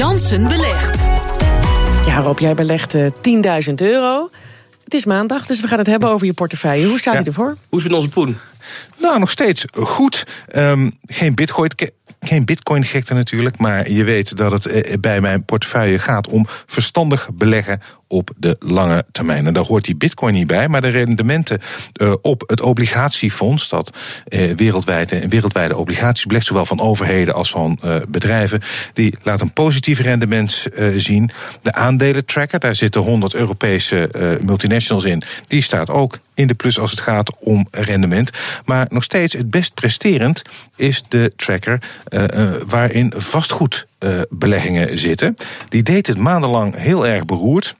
Jansen belegt. Ja, Rob, jij belegt uh, 10.000 euro. Het is maandag, dus we gaan het hebben over je portefeuille. Hoe staat ja. je ervoor? Hoe is het met onze poen? Nou, nog steeds goed. Um, geen bitcoin geen bitcoin gekte natuurlijk, maar je weet dat het eh, bij mijn portefeuille gaat om verstandig beleggen op de lange termijn. En daar hoort die bitcoin niet bij, maar de rendementen uh, op het obligatiefonds, dat uh, wereldwijde, wereldwijde obligaties belegt, zowel van overheden als van bedrijven, die laat een positief rendement zien. De aandelentracker, daar zitten 100 Europese multinationals in, die staat ook in de plus als het gaat om rendement. Maar nog steeds het best presterend is de tracker waarin vastgoedbeleggingen zitten. Die deed het maandenlang heel erg beroerd.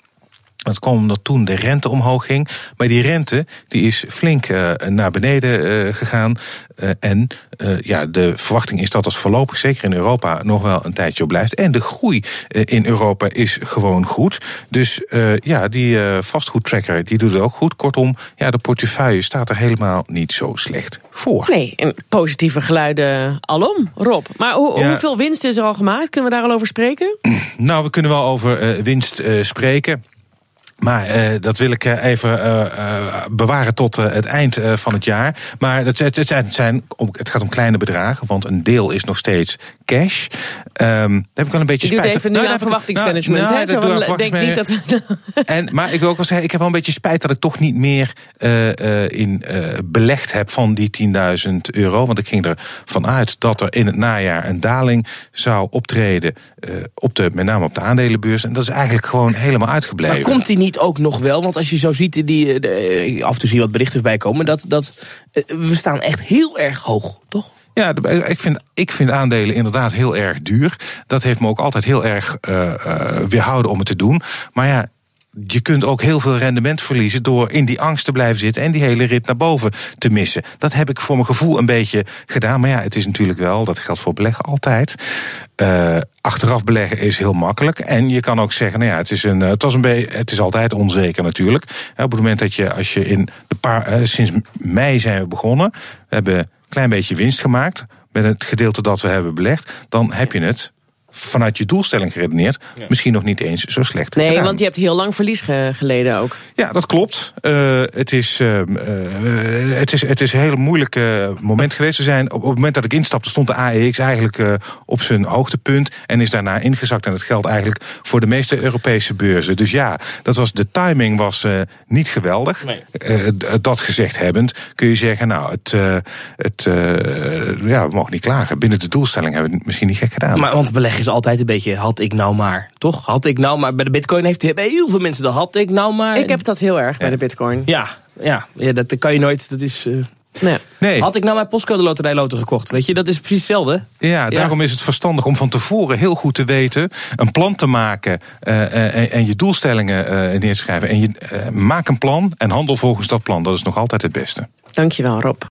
Dat kwam omdat toen de rente omhoog ging. Maar die rente die is flink uh, naar beneden uh, gegaan. Uh, en ja, de verwachting is dat het voorlopig, zeker in Europa, nog wel een tijdje op blijft. En de groei in Europa is gewoon goed. Dus ja, die vastgoedtracker die doet het ook goed. Kortom, ja, de portefeuille staat er helemaal niet zo slecht voor. Nee, en positieve geluiden alom, Rob. Maar ho ja. hoeveel winst is er al gemaakt? Kunnen we daar al over spreken? Nou, we kunnen wel over winst spreken. Maar uh, dat wil ik even uh, uh, bewaren tot het eind van het jaar. Maar het, het, het, zijn, het gaat om kleine bedragen, want een deel is nog steeds cash. Um, heb ik wel een beetje je spijt. even nu nou, aan verwachtingsmanagement. Nou, nou, dat denk niet dat... en, maar ik wil ook wel zeggen, ik heb wel een beetje spijt dat ik toch niet meer in belegd heb van die 10.000 euro. Want ik ging ervan uit dat er in het najaar een daling zou optreden, op de, met name op de aandelenbeurs. En dat is eigenlijk gewoon helemaal uitgebleven. Maar komt die niet ook nog wel? Want als je zo ziet, die, de, af en toe zie wat berichten bij komen, dat, dat we staan echt heel erg hoog, toch? Ja, ik vind, ik vind aandelen inderdaad heel erg duur. Dat heeft me ook altijd heel erg weerhouden om het te doen. Maar ja, je kunt ook heel veel rendement verliezen door in die angst te blijven zitten en die hele rit naar boven te missen. Dat heb ik voor mijn gevoel een beetje gedaan. Maar ja, het is natuurlijk wel, dat geldt voor beleggen altijd. Achteraf beleggen is heel makkelijk. En je kan ook zeggen, nou ja, het is, een, het was een het is altijd onzeker natuurlijk. Op het moment dat je, als je in de paar, uh, sinds mei zijn we begonnen, we hebben een klein beetje winst gemaakt met het gedeelte dat we hebben belegd, dan heb je het vanuit je doelstelling geredeneerd, ja. misschien nog niet eens zo slecht. Nee, gedaan. want je hebt heel lang verlies ge geleden ook. Ja, dat klopt. Uh, het, is, uh, het, is, het is een heel moeilijk moment geweest. We zijn, op het moment dat ik instapte, stond de AEX eigenlijk uh, op zijn hoogtepunt en is daarna ingezakt. En dat geldt eigenlijk voor de meeste Europese beurzen. Dus ja, dat was, de timing was niet geweldig. Nee. dat gezegd hebbend, kun je zeggen, nou, het, het, ja, we mogen niet klagen. Binnen de doelstelling hebben we het misschien niet gek gedaan. Maar want beleggen is altijd een beetje, had ik nou maar. Toch? Had ik nou maar. Bij de bitcoin heeft heel veel mensen dat had ik nou maar. Ik heb dat heel erg bij de bitcoin. Ja, ja, ja dat kan je nooit. Dat is. Uh, Nee. nee. Had ik nou mijn postcode loterijloten gekocht? Weet je, dat is precies hetzelfde. Ja, daarom ja. is het verstandig om van tevoren heel goed te weten, een plan te maken uh, en, en, je doelstellingen uh, neer te schrijven. En je uh, maak een plan en handel volgens dat plan. Dat is nog altijd het beste. Dankjewel, Rob.